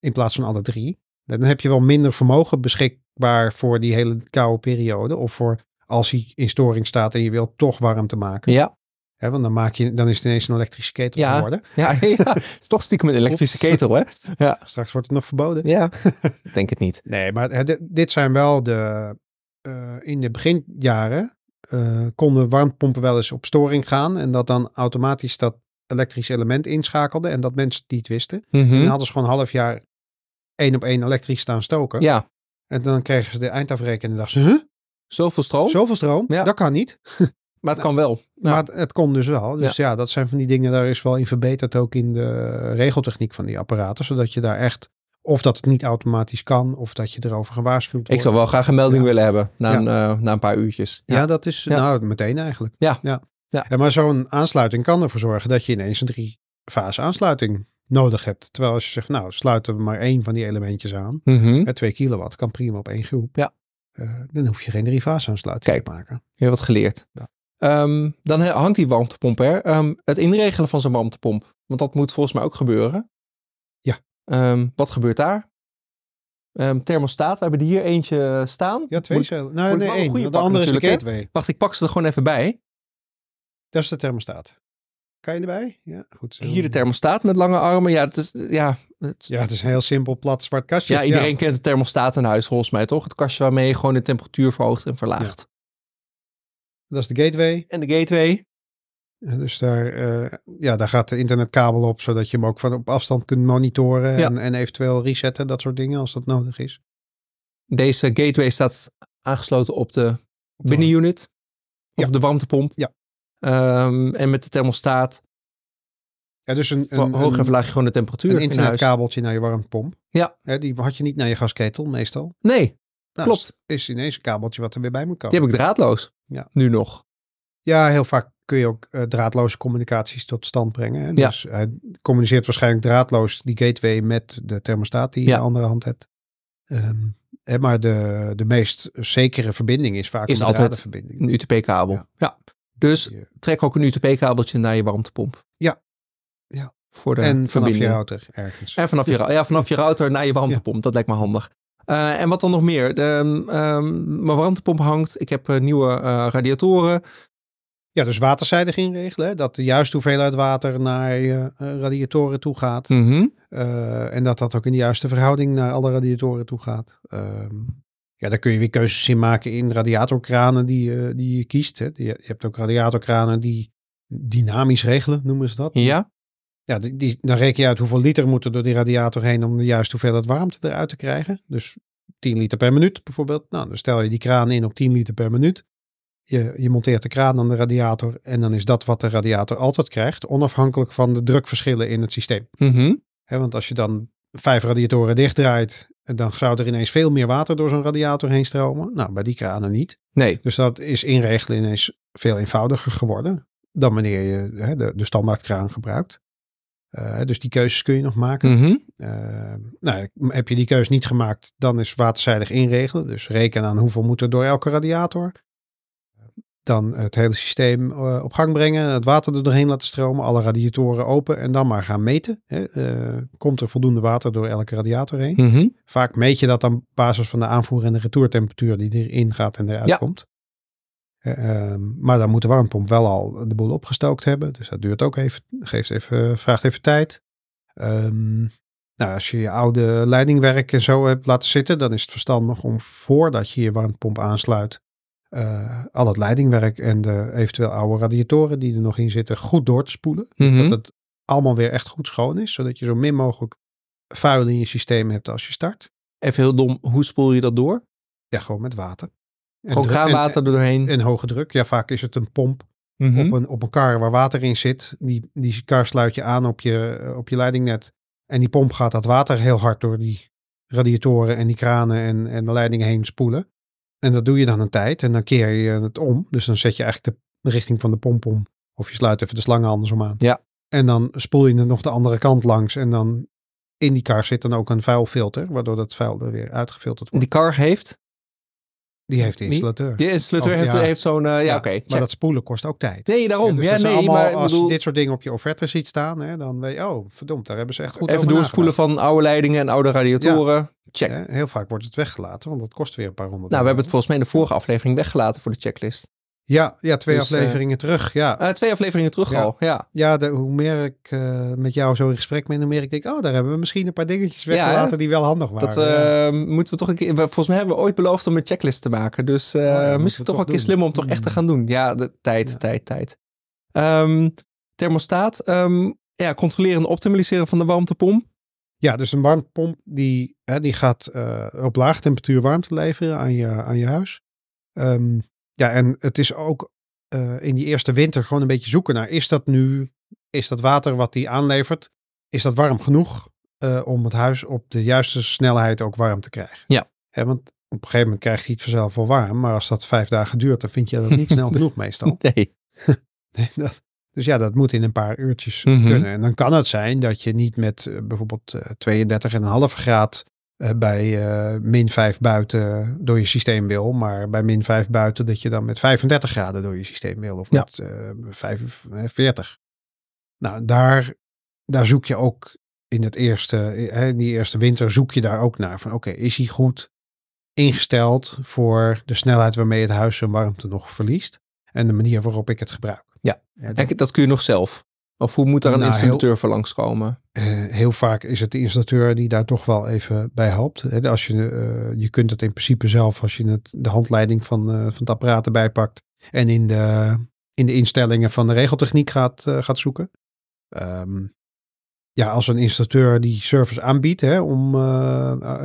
S3: In plaats van alle drie. Dan heb je wel minder vermogen beschikbaar voor die hele koude periode. Of voor als hij in storing staat en je wilt toch warm te maken.
S2: Ja.
S3: Hè, want dan, maak je, dan is het ineens een elektrische ketel
S2: Ja.
S3: geworden.
S2: Ja, toch stiekem een elektrische ketel, hè? Ja.
S3: Straks wordt het nog verboden.
S2: Ja. Ik Denk het niet.
S3: Nee, maar hè, dit- zijn wel de. eh, in de beginjaren eh, konden warmtepompen wel eens op storing gaan. En dat dan automatisch dat elektrisch element inschakelde. En dat mensen het niet wisten. En
S2: Mhm.
S3: dan hadden ze gewoon een half jaar één op één elektrisch staan stoken.
S2: Ja.
S3: En dan kregen ze de eindafrekening en dachten ze, huh?
S2: Zoveel stroom,
S3: Zoveel stroom?
S2: Ja.
S3: Dat kan niet.
S2: Maar het kan wel. Ja.
S3: Maar het, het kon dus wel. Dus ja. dat zijn van die dingen, daar is wel in verbeterd ook in de regeltechniek van die apparaten. Zodat je daar echt, of dat het niet automatisch kan, of dat je erover gewaarschuwd
S2: Ik
S3: wordt.
S2: zou wel graag een melding
S3: Ja.
S2: willen hebben na, een, eh, na een paar uurtjes.
S3: Ja, dat is nou meteen eigenlijk.
S2: Ja.
S3: ja. En maar zo'n aansluiting kan ervoor zorgen dat je ineens een drie fase aansluiting nodig hebt. Terwijl als je zegt, nou sluiten we maar één van die elementjes aan.
S2: Mhm.
S3: Met twee kilowatt kan prima op één groep.
S2: Ja.
S3: Eh, dan hoef je geen drie fase aansluiting
S2: Kijk.
S3: te maken.
S2: Je hebt wat geleerd.
S3: Ja.
S2: Ehm, dan he- hangt die warmtepomp er. Ehm, het inregelen van zo'n warmtepomp. Want dat moet volgens mij ook gebeuren.
S3: Ja.
S2: Ehm, wat gebeurt daar? Thermostaat. We hebben er hier eentje staan.
S3: Ja, twee cellen. Nou, nee, één. De andere is de gateway.
S2: Wacht, ik pak ze er gewoon even bij.
S3: Dat is de thermostaat. Kan je erbij? Ja, goed.
S2: Hier de thermostaat met lange armen. Ja, het is, ja, het-
S3: Ja, het is een heel simpel plat zwart kastje.
S2: ja iedereen kent de thermostaat in huis volgens mij, toch? Het kastje waarmee je gewoon de temperatuur verhoogt en verlaagt.
S3: Dat is de gateway.
S2: En de gateway.
S3: Ja, Dus daar, eh, ja, daar gaat de internetkabel op, zodat je hem ook van op afstand kunt monitoren
S2: Ja.
S3: en, en eventueel resetten, dat soort dingen, als dat nodig is.
S2: Deze gateway staat aangesloten op de binnenunit. Of
S3: Ja.
S2: de warmtepomp.
S3: Ja.
S2: Ehm, en met de thermostaat
S3: Ja, dus een, een,
S2: verhoog en verlaag je gewoon de temperatuur
S3: een
S2: in
S3: internetkabeltje naar je warmtepomp.
S2: Ja.
S3: Hè, die had je niet naar je gasketel, meestal.
S2: Nee,
S3: Nou,
S2: Klopt.
S3: Is, is ineens een kabeltje wat er weer bij moet komen.
S2: die heb ik draadloos.
S3: Ja.
S2: Nu nog.
S3: Ja, heel vaak kun je ook eh, draadloze communicaties tot stand brengen. Hè?
S2: Ja.
S3: Dus hij communiceert waarschijnlijk draadloos die gateway met de thermostaat die je
S2: Ja.
S3: in de andere hand hebt. Ehm, hè, maar de, de meest zekere verbinding is vaak
S2: Is
S3: een
S2: altijd. Een UTP-kabel.
S3: Ja.
S2: Ja. Dus trek ook een UTP-kabeltje naar je warmtepomp.
S3: Ja. Ja.
S2: Voor de
S3: en vanaf je router ergens.
S2: En vanaf je, ja, vanaf je router naar je warmtepomp. Dat lijkt me handig. Eh, en wat dan nog meer? De, ehm, mijn warmtepomp hangt. Ik heb eh, nieuwe eh, radiatoren.
S3: Ja, dus waterzijdig inregelen. Hè? Dat de juiste hoeveelheid water naar je radiatoren toe gaat.
S2: Mhm.
S3: En dat dat ook in de juiste verhouding naar alle radiatoren toe gaat. Ehm, ja, daar kun je weer keuzes in maken in radiatorkranen die, je- die je kiest. Hè. Je hebt ook radiatorkranen die dynamisch regelen, noemen ze dat.
S2: Ja.
S3: Ja, die, die, dan reken je uit hoeveel liter moet er door die radiator heen om de juiste hoeveelheid warmte eruit te krijgen. Dus 10 liter per minuut bijvoorbeeld. Nou, dan stel je die kraan in op 10 liter per minuut. Je, je monteert de kraan aan de radiator en dan is dat wat de radiator altijd krijgt, onafhankelijk van de drukverschillen in het systeem.
S2: Mhm.
S3: Want als je dan vijf radiatoren dichtdraait, dan zou er ineens veel meer water door zo'n radiator heen stromen. Nou, bij die kranen niet.
S2: Nee.
S3: Dus dat is inregelen ineens veel eenvoudiger geworden dan wanneer je de, de standaardkraan gebruikt. Eh, dus die keuzes kun je nog maken.
S2: Mhm.
S3: Eh, nou, heb je die keuze niet gemaakt, dan is waterzijdig inregelen. Dus reken aan hoeveel moet er door elke radiator. dan het hele systeem eh, op gang brengen, het water er doorheen laten stromen, alle radiatoren open en dan maar gaan meten. Hè. Komt er voldoende water door elke radiator heen?
S2: Mhm.
S3: Vaak meet je dat op basis van de aanvoer- en de retourtemperatuur die erin gaat en eruit
S2: Ja.
S3: komt. Eh, ehm, maar dan moet de warmtepomp wel al de boel opgestookt hebben. Dus dat duurt ook even, geeft even vraagt even tijd. Ehm, nou, als je je oude leidingwerk en zo hebt laten zitten, dan is het verstandig om voordat je je warmtepomp aansluit, eh, al het leidingwerk en de eventueel oude radiatoren die er nog in zitten, goed door te spoelen.
S2: Mhm.
S3: Dat het allemaal weer echt goed schoon is, zodat je zo min mogelijk vuil in je systeem hebt als je start.
S2: Even heel dom, hoe spoel je dat door?
S3: Ja, gewoon met water.
S2: Gewoon kraanwater er doorheen.
S3: En, en hoge druk. Ja, vaak is het een pomp
S2: Mhm.
S3: op, een, op een kar waar water in zit. Die, die kar sluit je aan op je, op je leidingnet. En die pomp gaat dat water heel hard door die radiatoren en die kranen en, en de leidingen heen spoelen. En dat doe je dan een tijd en dan keer je het om. Dus dan zet je eigenlijk de richting van de pomp om. Of je sluit even de slangen andersom aan.
S2: Ja.
S3: En dan spoel je het nog de andere kant langs. En dan in die kar zit dan ook een vuilfilter. Waardoor dat vuil er weer uitgefilterd wordt.
S2: Die kar heeft,
S3: Die heeft de installateur.
S2: die installateur
S3: Oh,
S2: heeft,
S3: ja.
S2: heeft zo'n, eh, ja,
S3: Ja,
S2: oké.
S3: Maar dat spoelen kost ook tijd.
S2: Nee, daarom.
S3: dus
S2: Ja, nee,
S3: allemaal,
S2: maar ik
S3: als
S2: bedoel,
S3: je dit soort dingen op je offerte ziet staan, hè, dan weet je, oh, verdomd, daar hebben ze echt goed
S2: even
S3: over
S2: doorspoelen van oude leidingen en oude radiatoren. Check.
S3: Heel vaak wordt het weggelaten, want dat kost weer een paar honderd
S2: Nou, we hebben het volgens mij in de vorige aflevering weggelaten voor de checklist.
S3: Ja, ja twee
S2: Dus, eh,
S3: afleveringen terug. Ja,
S2: Eh, twee afleveringen terug
S3: Ja.
S2: al, ja.
S3: ja de, hoe meer ik eh, met jou zo in gesprek ben, hoe meer ik denk, oh, daar hebben we misschien een paar dingetjes weggelaten
S2: hè?
S3: die wel handig waren.
S2: Dat eh, moeten we toch een keer... Volgens mij hebben we ooit beloofd om een checklist te maken. Dus eh,
S3: Oh
S2: misschien toch wel een keer slim om toch echt te
S3: Hmm.
S2: gaan doen. Ja, de tijd, tijd, tijd. Ehm, thermostaat. ehm, ja, controleren en optimaliseren van de warmtepomp.
S3: Ja, dus een warmtepomp die, hè, die gaat eh, op laag temperatuur warmte leveren aan je, aan je huis. Ehm, ja, en het is ook eh, in die eerste winter gewoon een beetje zoeken naar, is dat nu, is dat water wat die aanlevert, is dat warm genoeg eh, om het huis op de juiste snelheid ook warm te krijgen?
S2: Ja.
S3: Hè, want op een gegeven moment krijgt hij het vanzelf wel warm, maar als dat vijf dagen duurt, dan vind je dat niet snel genoeg meestal.
S2: Nee.
S3: Nee, dat, dus ja, dat moet in een paar uurtjes
S2: Mhm.
S3: kunnen. En dan kan het zijn dat je niet met eh, bijvoorbeeld eh 32,5 graad eh, bij eh, min 5 buiten door je systeem wil, maar bij min 5 buiten dat je dan met 35 graden door je systeem wil of
S2: Ja.
S3: met eh 45. Nou, daar, daar zoek je ook in het eerste, eh, in die eerste winter zoek je daar ook naar van oké, is hij goed ingesteld voor de snelheid waarmee het huis zijn warmte nog verliest en de manier waarop ik het gebruik.
S2: Ja.
S3: Ja, dat-
S2: En dat kun je nog zelf. Of hoe moet daar een
S3: Nou,
S2: installateur voor langskomen?
S3: Eh, heel vaak is het de installateur die daar toch wel even bij helpt. Als je, eh, je kunt het in principe zelf, als je het, de handleiding van, eh, van het apparaat erbij pakt en in de, in de instellingen van de regeltechniek gaat, gaat zoeken. Ehm, ja, als een installateur die service aanbiedt, hè, om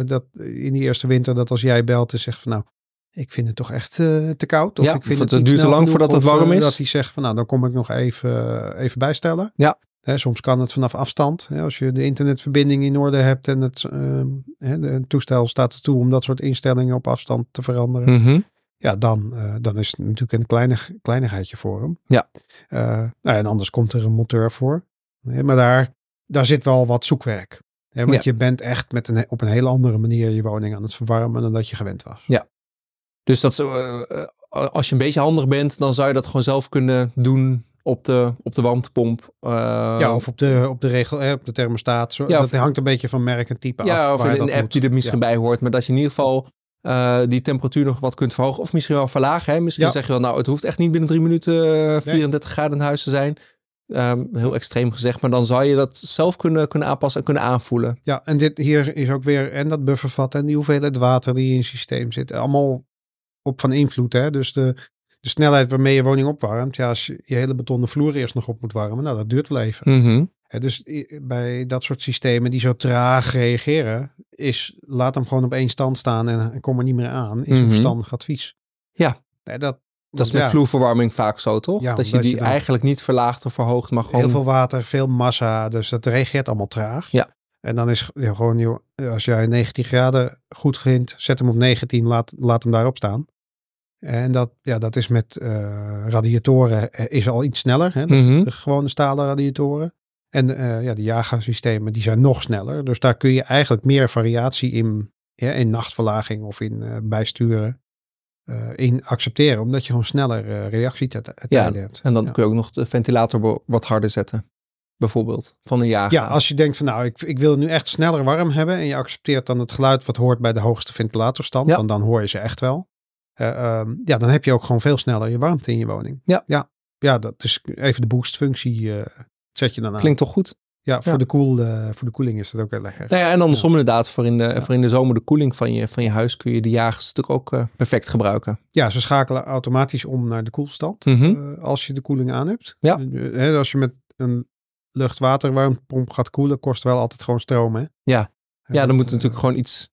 S3: dat in die eerste winter, dat als jij belt en zegt van nou, ik vind het toch echt eh, te koud. Of
S2: Ja,
S3: ik vind
S2: het
S3: niet
S2: duurt te lang voordat het warm
S3: eh,
S2: is.
S3: Dat hij zegt van nou, dan kom ik nog even, even bijstellen.
S2: Ja.
S3: Hè, soms kan het vanaf afstand. Hè, als je de internetverbinding in orde hebt en het, ehm, hè, de, het toestel staat ertoe om dat soort instellingen op afstand te veranderen.
S2: Mhm.
S3: Ja, dan, eh, dan is het natuurlijk een kleinig, kleinigheidje voor hem.
S2: Ja.
S3: Eh, nou, en anders komt er een monteur voor. Maar daar, daar zit wel wat zoekwerk. Hè, want je bent echt met een, op een hele andere manier je woning aan het verwarmen dan dat je gewend was.
S2: Ja. Dus dat, eh, eh, als je een beetje handig bent, dan zou je dat gewoon zelf kunnen doen op de, op de warmtepomp. Eh,
S3: Ja, of op de, op de regel, op de thermostaat. Zo,
S2: Ja,
S3: dat
S2: of-
S3: hangt een beetje van merk en type af.
S2: ja, of in een app
S3: moet.
S2: die er misschien
S3: Ja.
S2: bij hoort. Maar dat je in ieder geval die temperatuur nog wat kunt verhogen. Of misschien wel verlagen. Hè? Misschien
S3: Ja.
S2: zeg je wel, nou, het hoeft echt niet binnen drie minuten eh, 34 graden in huis te zijn. Ehm, heel extreem gezegd. Maar dan zou je dat zelf kunnen, kunnen aanpassen en kunnen aanvoelen.
S3: Ja, en dit hier is ook weer en dat buffervat en die hoeveelheid water die in je systeem zit. Allemaal op van invloed. Hè? Dus de, de snelheid waarmee je woning opwarmt. Ja, als je je hele betonnen vloer eerst nog op moet warmen. Nou, dat duurt wel even.
S2: Mhm.
S3: Dus bij dat soort systemen die zo traag reageren. Is laat hem gewoon op één stand staan en kom er niet meer aan. Is
S2: Mhm.
S3: een verstandig advies.
S2: Ja.
S3: Dat,
S2: Dat is met
S3: ja,
S2: vloerverwarming vaak zo, toch?
S3: Ja,
S2: dat je die
S3: je
S2: eigenlijk niet verlaagt of verhoogt, maar gewoon...
S3: Heel veel water, veel massa. Dus dat reageert allemaal traag.
S2: Ja.
S3: En dan is ja, gewoon, joh, als jij 19 graden goed vindt, zet hem op 19, laat, laat hem daarop staan. En dat, ja, dat is met eh, radiatoren eh, is al iets sneller. Hè? De,
S2: Mhm.
S3: de gewone stalen radiatoren. En eh, ja, de Jaga-systemen die zijn nog sneller. Dus daar kun je eigenlijk meer variatie in, ja, in nachtverlaging of in eh, bijsturen. eh, in accepteren. Omdat je gewoon sneller reactietijden
S2: ja,
S3: hebt.
S2: En dan
S3: ja.
S2: kun je ook nog de ventilator wat harder zetten. Bijvoorbeeld, van een jaar.
S3: Ja, als je denkt van nou, ik, ik wil het nu echt sneller warm hebben. En je accepteert dan het geluid wat hoort bij de hoogste ventilatorstand.
S2: Ja.
S3: Dan hoor je ze echt wel. Uh, um, ja, dan heb je ook gewoon veel sneller je warmte in je woning.
S2: Ja.
S3: Ja, ja dat is even de boostfunctie uh, zet je dan aan.
S2: Klinkt toch goed?
S3: Ja, voor,
S2: Ja.
S3: De koel, uh, voor de koeling is dat ook heel lekker.
S2: Nou ja, en andersom inderdaad, voor in, de, voor in de zomer de koeling van je, van je huis kun je de jagers natuurlijk ook perfect gebruiken.
S3: Ja, ze schakelen automatisch om naar de koelstand
S2: Mhm.
S3: als je de koeling aan hebt.
S2: Ja.
S3: Als je met een lucht-waterwarmtepomp gaat koelen, kost wel altijd gewoon stroom. Hè?
S2: Ja.
S3: En
S2: Ja, dan moet natuurlijk gewoon iets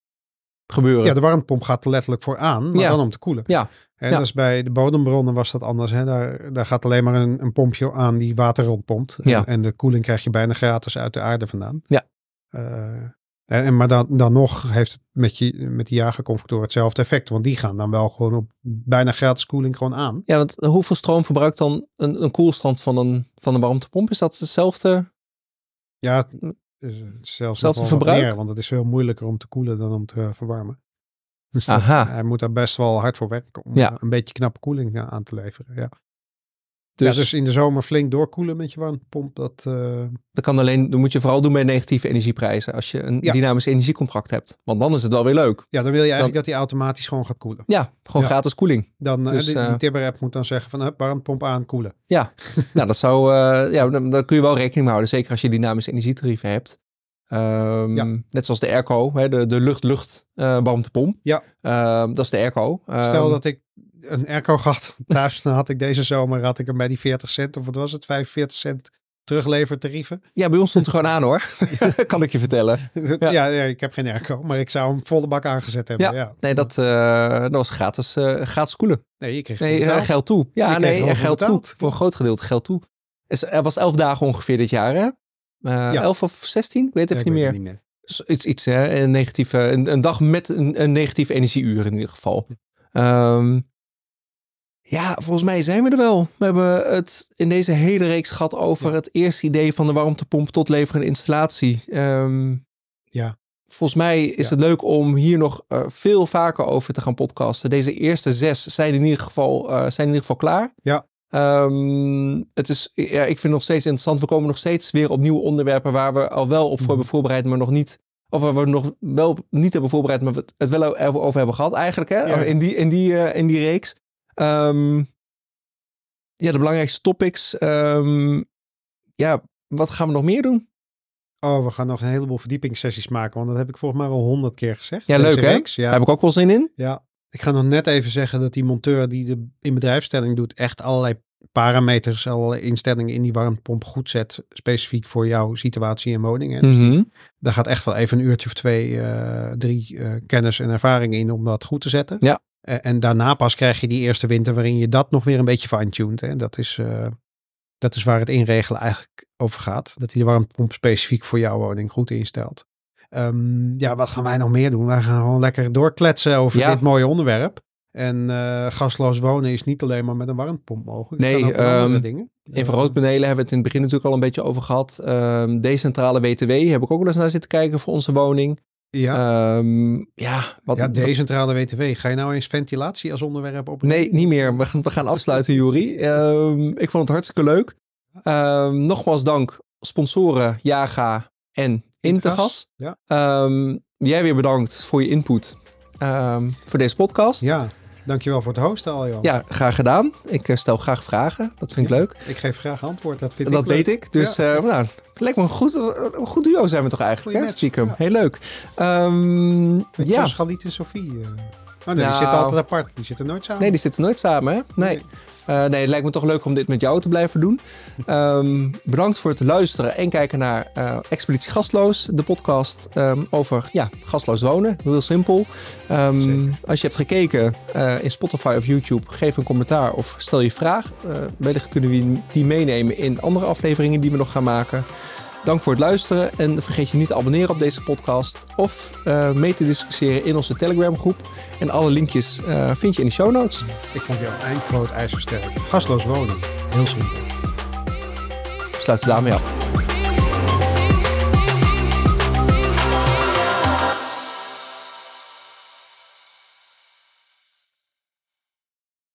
S2: gebeuren.
S3: Ja, de warmtepomp gaat er letterlijk voor aan, maar
S2: Ja.
S3: dan om te koelen.
S2: Ja.
S3: En
S2: Ja.
S3: is bij de bodembronnen was dat anders. Hè? Daar, daar gaat alleen maar een, een pompje aan die water rondpompt.
S2: Ja.
S3: En, en de koeling krijg je bijna gratis uit de aarde vandaan.
S2: Ja.
S3: Eh, en, maar dan, dan nog heeft het met, je, met die jagerconfectoren hetzelfde effect. Want die gaan dan wel gewoon op bijna gratis koeling gewoon aan.
S2: Ja, want hoeveel stroom verbruikt dan een, een koelstand van een, van een warmtepomp? Is dat hetzelfde?
S3: Ja, zelfs
S2: Zelfde
S3: nog wel wat
S2: verbruik?
S3: meer, want het is veel moeilijker om te koelen dan om te verwarmen. Dus dat-
S2: Aha.
S3: hij moet daar best wel hard voor werken om
S2: Ja.
S3: eh, een beetje knappe koeling eh, aan te leveren. Ja.
S2: Dus,
S3: Dus, ja, dus in de zomer flink doorkoelen met je warmtepomp. Dat, eh,
S2: dat kan alleen, dat moet je vooral doen bij negatieve energieprijzen. Als je een
S3: Ja.
S2: dynamisch energiecontract hebt. Want dan is het wel weer leuk.
S3: ja, dan wil je eigenlijk dat hij automatisch gewoon gaat koelen.
S2: Ja, gewoon
S3: Ja.
S2: gratis koeling.
S3: Dan eh,
S2: Dus,
S3: die, die
S2: eh,
S3: Tibber-app moet dan zeggen van warmtepomp aan, koelen.
S2: Ja, nou dat zou, ja, dan, dan kun je wel rekening mee houden. Zeker als je dynamische energietarieven hebt. Ehm,
S3: Ja.
S2: Net zoals de airco, hè, de, de lucht-lucht eh, warmtepomp.
S3: Ja.
S2: Ehm, dat is de airco.
S3: Stel
S2: Ehm,
S3: dat ik een airco had thuis, dan had ik deze zomer had ik hem bij die 40 cent, of wat was het, 45 cent teruglevertarieven.
S2: Ja, bij ons stond het gewoon aan hoor. kan ik je vertellen.
S3: Ja. Ja, ik heb geen airco, maar ik zou hem volle bak aangezet hebben.
S2: Ja.
S3: Ja.
S2: Nee, dat, eh, dat was gratis, eh, gratis koelen.
S3: Nee, je kreeg
S2: Nee, eh, geld toe. Ja, nee, geld toe. Voor een groot gedeelte geld toe. Is- Er was elf dagen ongeveer dit jaar, hè?
S3: Ja.
S2: Elf of zestien? Ik weet even
S3: ik
S2: niet
S3: weet
S2: meer.
S3: niet
S2: Iets, iets hè? Een, negatieve, een, een dag met een, een negatief energieuur in ieder geval. Ehm, ja, volgens mij zijn we er wel. We hebben het in deze hele reeks gehad over
S3: Ja.
S2: het eerste idee van de warmtepomp tot leveren en installatie. Ehm,
S3: Ja.
S2: Volgens mij is
S3: Ja.
S2: het leuk om hier nog eh, veel vaker over te gaan podcasten. Deze eerste zes zijn in ieder geval, eh, zijn in ieder geval klaar.
S3: Ja.
S2: Ehm, het is, ja, ik vind het nog steeds interessant. We komen nog steeds weer op nieuwe onderwerpen waar we al wel op voor
S3: Mhm.
S2: hebben voorbereid, maar nog niet. Of waar we nog wel niet hebben voorbereid, maar we het- wel over, hebben gehad eigenlijk. Hè?
S3: Ja.
S2: In, die, in, die, eh, in die reeks. Ehm, ja, de belangrijkste topics. Ehm, ja, wat gaan we nog meer doen?
S3: Oh, we gaan nog een heleboel verdiepingssessies maken, want dat heb ik volgens mij wel honderd keer gezegd.
S2: Ja, leuk hè?
S3: reeks.
S2: Daar
S3: Ja,
S2: heb ik ook wel zin in.
S3: ja. Ik ga nog net even zeggen dat die monteur die de inbedrijfstelling doet, echt allerlei parameters, allerlei instellingen in die warmtepomp goed zet, specifiek voor jouw situatie en woning. Hè. Dus
S2: Mhm.
S3: daar gaat echt wel even een uurtje of twee, eh, drie eh, kennis en ervaring in om dat goed te zetten.
S2: Ja.
S3: Eh, en daarna pas krijg je die eerste winter waarin je dat nog weer een beetje fine-tuned. Hè. Dat, is, eh, dat is waar het inregelen eigenlijk over gaat. Dat hij de warmtepomp specifiek voor jouw woning goed instelt. Ehm, ja, wat gaan wij nog meer doen? Wij gaan gewoon lekker doorkletsen over
S2: Ja.
S3: dit mooie onderwerp. En eh, gasloos wonen is niet alleen maar met een warmtepomp mogelijk.
S2: Nee,
S3: met andere
S2: ehm,
S3: dingen.
S2: Infraroodpanelen hebben we het in het begin natuurlijk al een beetje over gehad. Ehm, decentrale WTW heb ik ook wel eens naar zitten kijken voor onze woning.
S3: Ja,
S2: Ehm, ja, wat,
S3: ja, decentrale WTW. Ga je nou eens ventilatie als onderwerp op?
S2: Nee, niet meer. We gaan, we gaan afsluiten, Juri. Ehm, ik vond het hartstikke leuk. Ehm, nogmaals dank sponsoren Jaga en Intergas.
S3: Ja.
S2: Jij weer bedankt voor je input voor deze podcast.
S3: Ja, dankjewel voor het hosten al, joh.
S2: Ja, graag gedaan. Ik eh, stel graag vragen. Dat vind ik
S3: Ja,
S2: leuk.
S3: Ik geef graag antwoord, dat vind
S2: dat
S3: ik leuk.
S2: weet ik. Dus eh nou, lijkt me een goed, een goed duo zijn we toch eigenlijk, hè? Stiekem.
S3: ja.
S2: Heel leuk.
S3: Beetje
S2: ja.
S3: en Sophie. eh. Nee, die
S2: Nou.
S3: zitten altijd apart. Die zitten nooit samen.
S2: Nee, die zitten nooit samen, hè? Nee. Eh, nee, het lijkt me toch leuk om dit met jou te blijven doen. Ehm, bedankt voor het luisteren en kijken naar eh, Expeditie Gastloos, de podcast ehm, over ja, gastloos wonen. Heel simpel. Ehm, als je hebt gekeken eh, in Spotify of YouTube, geef een commentaar of stel je vraag. Wellicht kunnen we die meenemen in andere afleveringen die we nog gaan maken. Dank voor het luisteren en vergeet je niet te abonneren op deze podcast of eh, mee te discussiëren in onze Telegram groep. En alle linkjes eh, vind je in de show notes.
S3: Ik vond jou een groot ijzersterk. Gasloos wonen. Heel simpel.
S2: Sluit ze daarmee af.